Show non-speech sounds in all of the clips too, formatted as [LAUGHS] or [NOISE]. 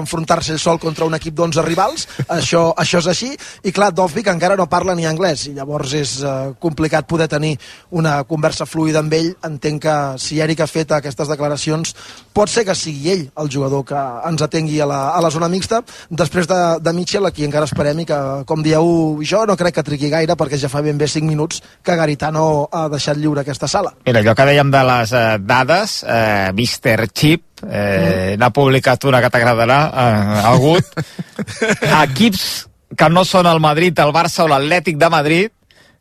enfrontar-se sol contra un equip d'11 rivals, això, [LAUGHS] això és així, i clar, Dovvik encara no parla ni anglès, i llavors és uh, complicat poder tenir una conversa fluida amb ell. Entenc que si Eric ha fet aquestes declaracions, pot ser que sigui ell el jugador que ens atengui a la, a la zona mixta, després de, de Mitchell, aquí encara esperem i que, com dieu, jo no crec que trigui gaire, perquè ja fa ben bé 5 minuts que Garitano ha deixat lliure aquesta sala. Mira, allò que dèiem de les eh, dades, eh, Mr. Chip eh, mm. n'ha publicat una que t'agradarà, eh, algut. [LAUGHS] Equips que no són el Madrid, el Barça o l'Atlètic de Madrid,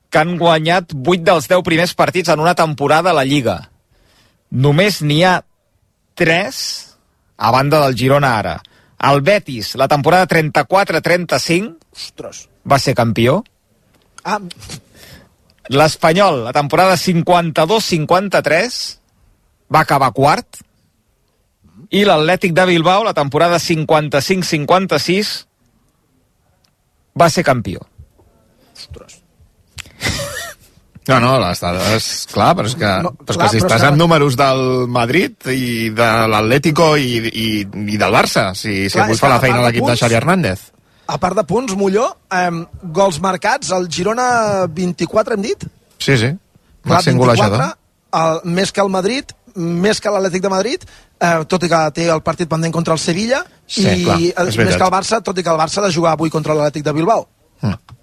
que han guanyat 8 dels 10 primers partits en una temporada a la Lliga. Només n'hi ha 3 a banda del Girona ara. El Betis, la temporada 34-35, va ser campió. Ah. L'Espanyol, la temporada 52-53, va acabar quart i l'Atlètic de Bilbao, la temporada 55-56, va ser campió. Ostres. No, no, les dades, clar, però és que, no, però és clar, que si estàs en que... números del Madrid i de l'Atlético i, i, i del Barça, si, si avui fa la feina l'equip de Xavi Hernández. A part de punts, Molló, eh, gols marcats, el Girona 24 hem dit? Sí, sí, màxim golejador. El, més que el Madrid, més que l'Atlètic de Madrid, eh, tot i que té el partit pendent contra el Sevilla, sí, i clar, més que el Barça, tot i que el Barça ha de jugar avui contra l'Atlètic de Bilbao. Mm.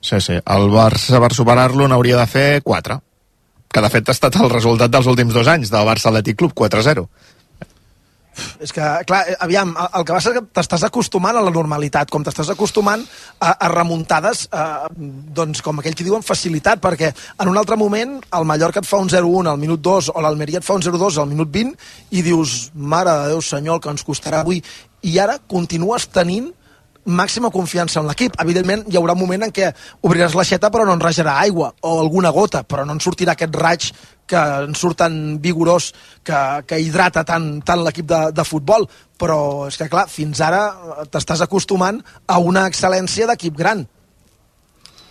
Sí, sí. El Barça, per superar-lo, n'hauria de fer 4, que de fet ha estat el resultat dels últims dos anys del Barça Atlètic Club, 4-0 és que, clar, eh, aviam, el, que passa és que t'estàs acostumant a la normalitat, com t'estàs acostumant a, a remuntades, eh, doncs, com aquell que diuen facilitat, perquè en un altre moment el Mallorca et fa un 0-1 al minut 2 o l'Almeria et fa un 0-2 al minut 20 i dius, mare de Déu senyor, el que ens costarà avui, i ara continues tenint màxima confiança en l'equip. Evidentment, hi haurà un moment en què obriràs l'aixeta però no en rajarà aigua, o alguna gota, però no en sortirà aquest raig que en surt tan vigorós que, que hidrata tant, tant l'equip de, de futbol. Però és que, clar, fins ara t'estàs acostumant a una excel·lència d'equip gran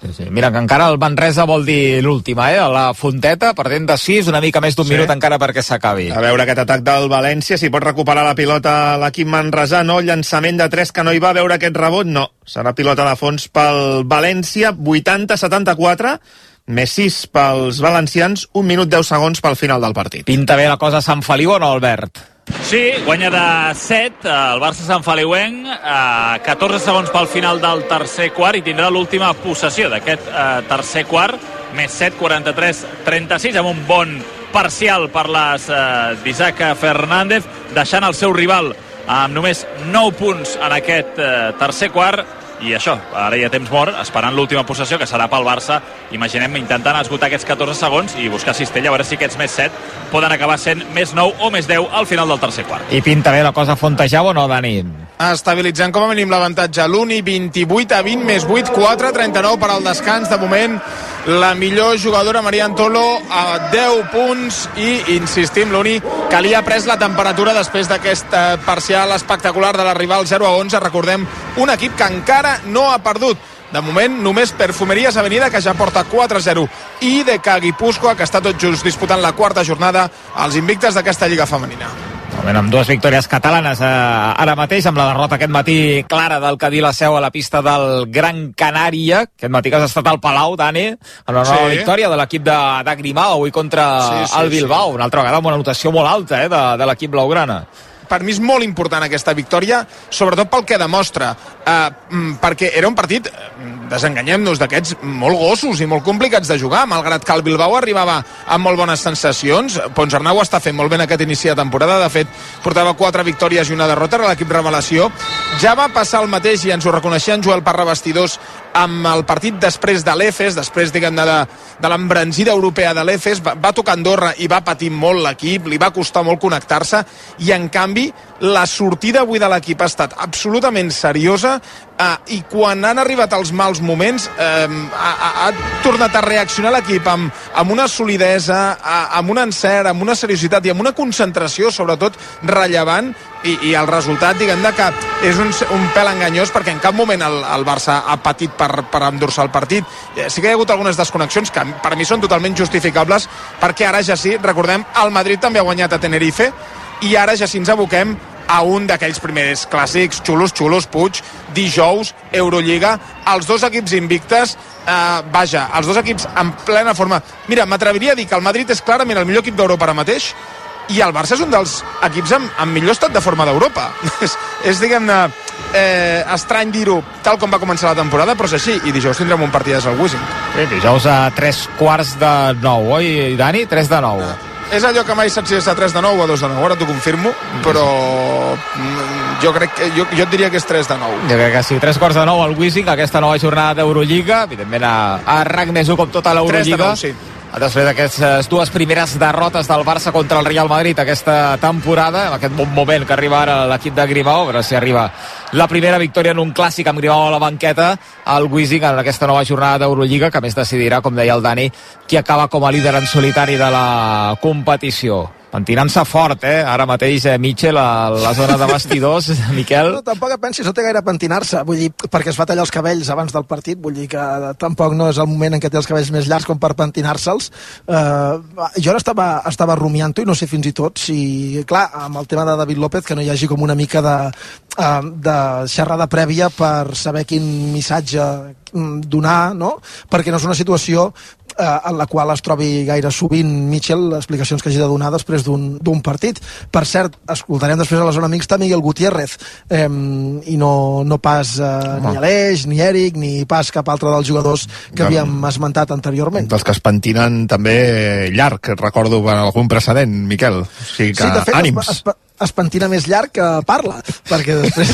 Sí, sí. Mira, que encara el Manresa vol dir l'última, eh? A la Fonteta, perdent de 6, una mica més d'un sí. minut encara perquè s'acabi. A veure aquest atac del València, si pot recuperar la pilota l'equip manresà, no? Llançament de 3 que no hi va, veure aquest rebot, no. Serà pilota de fons pel València, 80-74, més 6 pels valencians, 1 minut 10 segons pel final del partit. Pinta bé la cosa a Sant Feliu o no, Albert? Sí, guanya de 7 el Barça Sant Feliuenc, eh, 14 segons pel final del tercer quart i tindrà l'última possessió d'aquest eh, tercer quart, més 7, 43, 36, amb un bon parcial per les eh, d'Isaac Fernández, deixant el seu rival amb només 9 punts en aquest eh, tercer quart i això, ara hi ha temps mort esperant l'última possessió que serà pel Barça imaginem intentant esgotar aquests 14 segons i buscar cistella, a veure si aquests més 7 poden acabar sent més 9 o més 10 al final del tercer quart. I pinta bé la cosa Fontejau o no, Dani? Estabilitzant com a mínim l'avantatge l'Uni 28 a 20 més 8, 4, 39 per al descans. De moment la millor jugadora Maria Antolo a 10 punts i insistim l'Uni que li ha pres la temperatura després d'aquest eh, parcial espectacular de la rival 0 a 11 recordem un equip que encara no ha perdut. De moment, només Perfumeries Avenida, que ja porta 4-0, i de Guipúscoa, que està tot just disputant la quarta jornada als invictes d'aquesta Lliga Femenina. Moment, amb dues victòries catalanes eh, ara mateix, amb la derrota aquest matí clara del Cadí la seu a la pista del Gran Canària. Aquest matí que has estat al Palau, Dani, amb la nova sí. victòria de l'equip de, de Grimau avui contra sí, sí, el Bilbao. Sí. Una altra vegada amb una notació molt alta eh, de, de l'equip blaugrana per mi és molt important aquesta victòria, sobretot pel que demostra, eh, mm, perquè era un partit, mm, desenganyem-nos, d'aquests molt gossos i molt complicats de jugar, malgrat que el Bilbao arribava amb molt bones sensacions. Ponsarnau està fent molt bé en aquest inici de temporada, de fet, portava quatre victòries i una derrota, era l'equip revelació. Ja va passar el mateix, i ens ho reconeixia en Joel Parra Vestidors, amb el partit després de l'EFES, després, diguem de, de l'embranzida europea de l'EFES, va, va tocar Andorra i va patir molt l'equip, li va costar molt connectar-se, i en canvi la sortida avui de l'equip ha estat absolutament seriosa eh, i quan han arribat els mals moments eh, ha, ha, tornat a reaccionar l'equip amb, amb una solidesa, amb un encert, amb una seriositat i amb una concentració, sobretot, rellevant i, i el resultat, diguem de que és un, un pèl enganyós perquè en cap moment el, el Barça ha patit per, per endur-se el partit. Eh, sí que hi ha hagut algunes desconnexions que per mi són totalment justificables perquè ara ja sí, recordem, el Madrid també ha guanyat a Tenerife i ara ja si ens aboquem a un d'aquells primers clàssics xulos, xulos, Puig, dijous, Eurolliga, els dos equips invictes, eh, vaja, els dos equips en plena forma. Mira, m'atreviria a dir que el Madrid és clarament el millor equip d'Europa ara mateix i el Barça és un dels equips amb, amb millor estat de forma d'Europa. [LAUGHS] és, és diguem-ne, eh, estrany dir-ho tal com va començar la temporada, però és així. I dijous tindrem un partit al Wizzing. Sí, dijous a tres quarts de nou, oi, Dani? Tres de nou. Ah és allò que mai saps si és a 3 de 9 o a 2 de 9, ara t'ho confirmo, però mm, jo crec que jo, jo et diria que és 3 de 9. Jo crec que sí, 3 quarts de 9 al Wizzing, aquesta nova jornada d'Eurolliga, evidentment a, a RAC més 1 com tota l'Eurolliga. 3 de 9, sí després d'aquestes dues primeres derrotes del Barça contra el Real Madrid aquesta temporada, en aquest bon moment que arriba ara l'equip de Grimao, a veure si arriba la primera victòria en un clàssic amb Grimao a la banqueta al Wizzing en aquesta nova jornada d'Eurolliga, que més decidirà, com deia el Dani, qui acaba com a líder en solitari de la competició pentinant-se fort, eh? Ara mateix eh, Mitchell a la zona de vestidors, [LAUGHS] Miquel. No, tampoc et pensis, no té gaire pentinar-se, vull dir, perquè es va tallar els cabells abans del partit, vull dir que tampoc no és el moment en què té els cabells més llargs com per pentinar-se'ls. Uh, jo ara estava, estava rumiant-ho i no sé fins i tot si, clar, amb el tema de David López, que no hi hagi com una mica de, uh, de xerrada prèvia per saber quin missatge mm, donar, no? perquè no és una situació eh, en la qual es trobi gaire sovint Mitchell, les explicacions que hagi de donar després d'un partit. Per cert, escoltarem després a la zona mixta Miguel Gutiérrez eh, i no, no pas eh, ni Aleix, ni Eric, ni pas cap altre dels jugadors que de, havíem esmentat anteriorment. Dels que es pentinen també llarg, recordo algun precedent, Miquel. O sigui que, sí, de fet, ànims. Es, es, es pentina més llarg que parla, perquè després...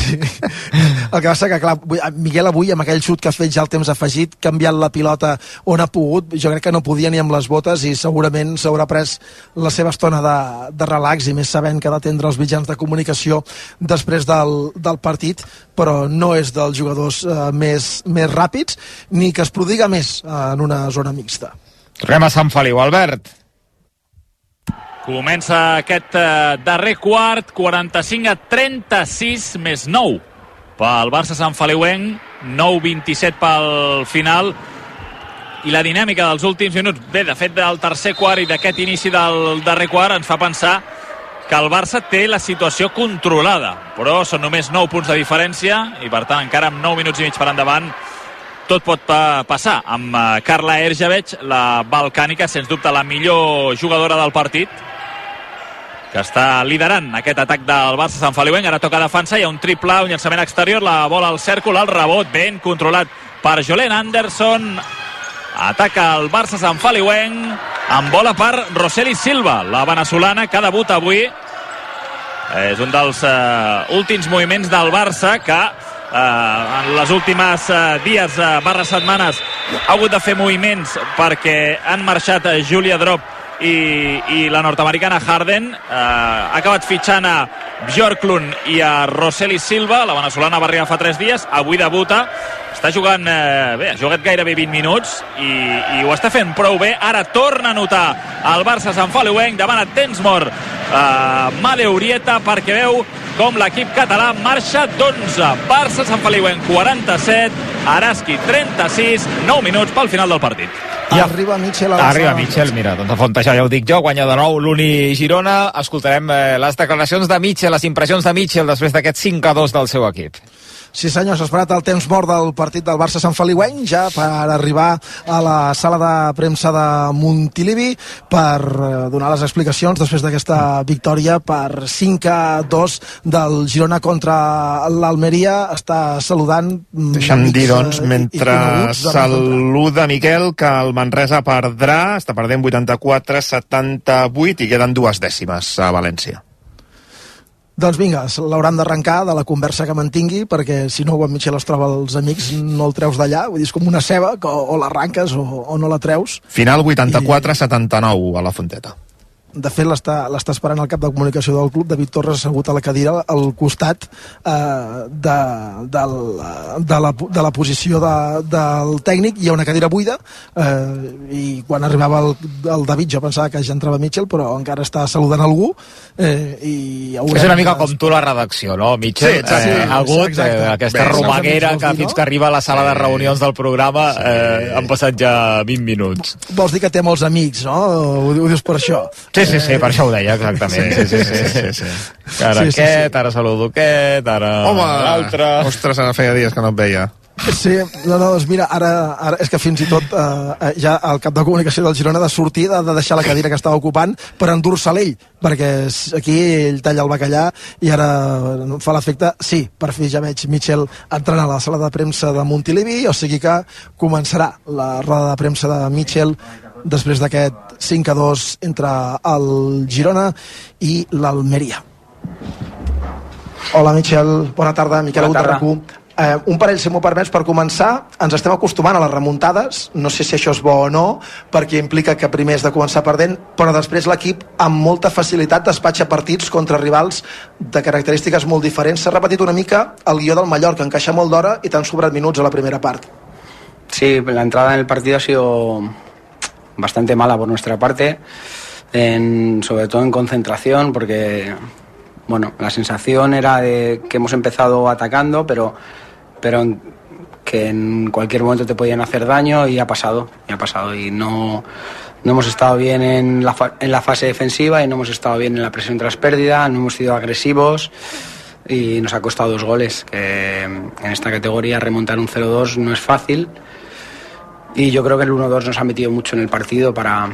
[LAUGHS] el que passa que, clar, Miguel avui, amb aquell xut que ha fet ja el temps afegit, canviant la pilota on ha pogut, jo crec que no podia ni amb les botes i segurament s'haurà pres la seva estona de, de relax i més sabent que ha d'atendre els mitjans de comunicació després del, del partit, però no és dels jugadors eh, més, més ràpids ni que es prodiga més eh, en una zona mixta. Tornem a Sant Feliu, Albert. Comença aquest eh, darrer quart, 45 a 36 més 9 pel Barça Sant Feliuenc, 9-27 pel final. I la dinàmica dels últims minuts, bé, de fet del tercer quart i d'aquest inici del darrer quart ens fa pensar que el Barça té la situació controlada, però són només 9 punts de diferència i per tant encara amb 9 minuts i mig per endavant tot pot pa passar. Amb eh, Carla Erjaveig, la balcànica, sens dubte la millor jugadora del partit, que està liderant aquest atac del Barça Sant Feliuenc. Ara toca defensa, hi ha un triple, un llançament exterior, la bola al cèrcol, el rebot ben controlat per Jolene Anderson. Ataca el Barça Sant Feliuenc amb bola per Roseli Silva, la veneçolana que debuta avui. És un dels uh, últims moviments del Barça que uh, en les últimes uh, dies, uh, barra setmanes, ha hagut de fer moviments perquè han marxat Julia Drop i, i la nord-americana Harden eh, ha acabat fitxant a Bjorklund i a Roseli Silva la veneçolana va arribar fa 3 dies avui debuta està jugant eh, bé, ha jugat gairebé 20 minuts i, i ho està fent prou bé. Ara torna a notar el Barça Sant Feliuenc davant a temps mort eh, Made Urieta perquè veu com l'equip català marxa d'11 Barça Sant Feliuenc 47 Araski 36 9 minuts pel final del partit i arriba Mitchell a la Arriba Mitchell, mira, doncs a Fontejar ja ho dic jo, guanya de nou l'Uni Girona. Escoltarem eh, les declaracions de Mitchell, les impressions de Mitchell després d'aquest 5 a 2 del seu equip. Sí senyor, s'ha esperat el temps mort del partit del Barça Sant Feliueny ja per arribar a la sala de premsa de Montilivi per eh, donar les explicacions després d'aquesta victòria per 5 a 2 del Girona contra l'Almeria. Està saludant... Mm, Deixa'm dir, doncs, mentre saluda Miquel, que el Manresa perdrà, està perdent 84-78 i queden dues dècimes a València. Doncs vinga, l'hauran d'arrencar de la conversa que mantingui, perquè si no, quan Michel es troba els amics, no el treus d'allà, vull dir, és com una ceba, que o, o l'arranques o, o no la treus. Final 84-79 I... a la Fonteta de fet l'està esperant el cap de comunicació del club, David Torres assegut a la cadira al costat eh, de, de, de, la, de la posició de, del tècnic. Hi ha una cadira buida eh, i quan arribava el, el David jo pensava que ja entrava Mitchell però encara està saludant algú eh, i haurem... és una mica com tu la redacció no Mitchell? Sí, exacte, eh, hagut exacte. Eh, aquesta Bé, romaguera que fins que arriba a la sala de reunions del programa eh, han passat ja 20 minuts. Vols dir que té molts amics no? ho, ho dius per això? Sí, Sí, sí, sí, per això ho deia, exactament. Sí, sí, sí. sí, sí, sí. Ara sí, sí, aquest, sí. ara saludo aquest, ara l'altre... Ostres, ara feia dies que no et veia. Sí, no, no, doncs mira, ara, ara és que fins i tot eh, ja el cap de comunicació del Girona de sortir de, de deixar la cadira que estava ocupant per endur-se l'ell, perquè aquí ell talla el bacallà i ara fa l'efecte, sí, per fi ja veig Michel entrant a la sala de premsa de Montilivi, o sigui que començarà la roda de premsa de Michel després d'aquest 5 a 2 entre el Girona i l'Almeria. Hola Michel, bona tarda, Miquel Bona tarda. Eh, un parell, si m'ho permets, per començar, ens estem acostumant a les remuntades, no sé si això és bo o no, perquè implica que primer és de començar perdent, però després l'equip amb molta facilitat despatxa partits contra rivals de característiques molt diferents. S'ha repetit una mica el guió del Mallorca, encaixa molt d'hora i t'han sobrat minuts a la primera part. Sí, la entrada en el partido ha sido bastante mala por nuestra parte, en, sobre todo en concentración, porque bueno, la sensación era de que hemos empezado atacando, pero pero que en cualquier momento te podían hacer daño y ha pasado, y ha pasado. Y no, no hemos estado bien en la, en la fase defensiva y no hemos estado bien en la presión tras pérdida, no hemos sido agresivos y nos ha costado dos goles. Que en esta categoría remontar un 0-2 no es fácil y yo creo que el 1-2 nos ha metido mucho en el partido para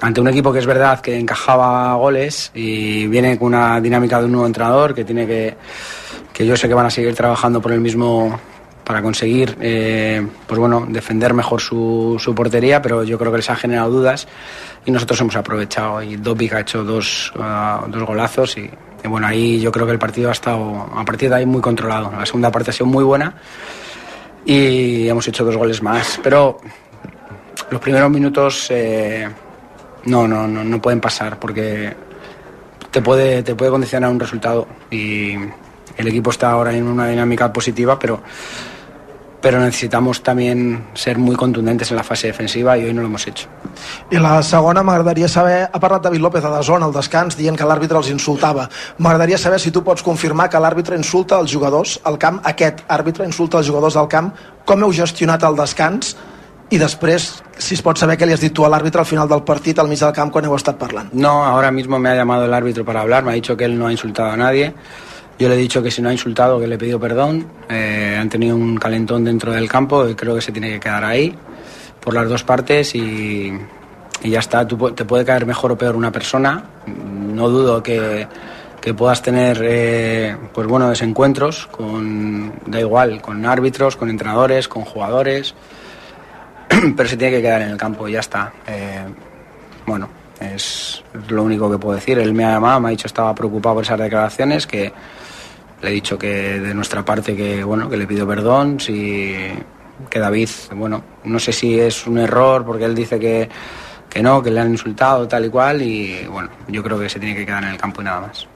ante un equipo que es verdad que encajaba goles y viene con una dinámica de un nuevo entrenador que tiene que que yo sé que van a seguir trabajando por el mismo para conseguir eh, pues bueno defender mejor su, su, portería pero yo creo que les ha generado dudas y nosotros hemos aprovechado y Dobic ha hecho dos, uh, dos golazos y, y, bueno ahí yo creo que el partido ha estado a partir de ahí muy controlado. La segunda parte ha sido muy buena y hemos hecho dos goles más pero los primeros minutos eh, no, no, no, no pueden pasar porque te puede, te puede condicionar un resultado y el equipo está ahora en una dinámica positiva, pero, pero necesitamos también ser muy contundentes en la fase defensiva i hoy no lo hemos hecho. I la segona, m'agradaria saber, ha parlat David López a la zona, al descans, dient que l'àrbitre els insultava. M'agradaria saber si tu pots confirmar que l'àrbitre insulta els jugadors al camp, aquest àrbitre insulta els jugadors al camp, com heu gestionat el descans i després, si es pot saber què li has dit tu a l'àrbitre al final del partit, al mig del camp, quan heu estat parlant. No, ahora mismo me ha llamado el árbitro para hablar, me ha dicho que él no ha insultado a nadie, Yo le he dicho que si no ha insultado, que le he pedido perdón. Eh, han tenido un calentón dentro del campo y creo que se tiene que quedar ahí por las dos partes y, ya está. Tú, te puede caer mejor o peor una persona. No dudo que, que puedas tener eh, pues bueno, desencuentros con, da igual, con árbitros, con entrenadores, con jugadores, [CLEARS THROAT] pero se tiene que quedar en el campo y ya está. Eh, bueno, es lo único que puedo decir. Él me ha llamado, me ha dicho que estaba preocupado por esas declaraciones, que Le he dicho que de nuestra parte que bueno que le pido perdón, si que David, bueno, no sé si es un error porque él dice que, que no, que le han insultado tal y cual y bueno, yo creo que se tiene que quedar en el campo y nada más.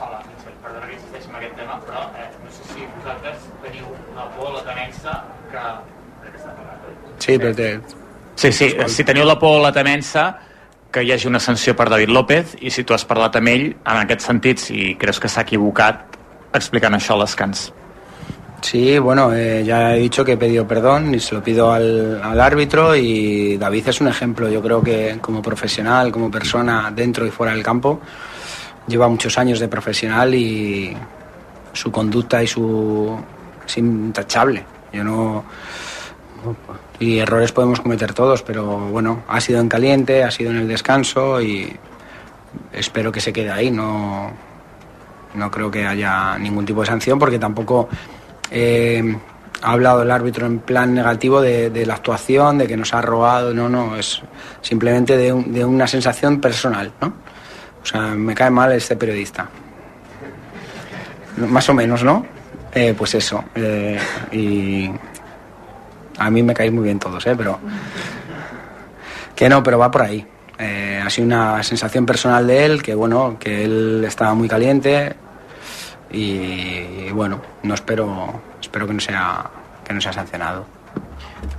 Hola, perdona que insisteixi en aquest tema, però eh, no sé si vosaltres teniu una por a la temença que... Sí, però té... Sí, sí, si teniu la por a la temença que hi hagi una sanció per David López i si tu has parlat amb ell en aquest sentit, si creus que s'ha equivocat explicant això al descans. Sí, bueno, eh, ya he dicho que he pedido perdón y se lo pido al, al, árbitro y David es un ejemplo, yo creo que como profesional, como persona dentro y fuera del campo, lleva muchos años de profesional y su conducta y su es intachable. Yo no y errores podemos cometer todos, pero bueno, ha sido en caliente, ha sido en el descanso y espero que se quede ahí, no no creo que haya ningún tipo de sanción porque tampoco eh, ha hablado el árbitro en plan negativo de, la actuación, de que nos ha robado, no, no, es simplemente de, un, de, una sensación personal, ¿no? O sea, me cae mal este periodista. Más o menos, ¿no? Eh, pues eso. Eh, y a mí me caéis muy bien todos, ¿eh? Pero que no, pero va por ahí. Eh, ha sido una sensación personal de él, que bueno, que él estaba muy caliente y, bueno, no espero, espero que no sea, que no sea sancionado.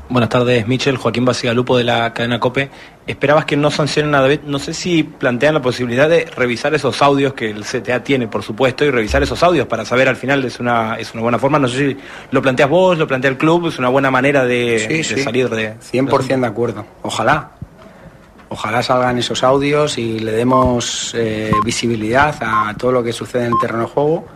Buenas tardes, Michel. Joaquín Basigalupo de la cadena COPE. Esperabas que no sancionen a David. No sé si plantean la posibilidad de revisar esos audios que el CTA tiene, por supuesto, y revisar esos audios para saber al final es una, es una buena forma. No sé si lo planteas vos, lo plantea el club, es una buena manera de, sí, de sí. salir de. 100% de acuerdo. Ojalá. ojalá salgan esos audios y le demos eh, visibilidad a todo lo que sucede en el terreno de juego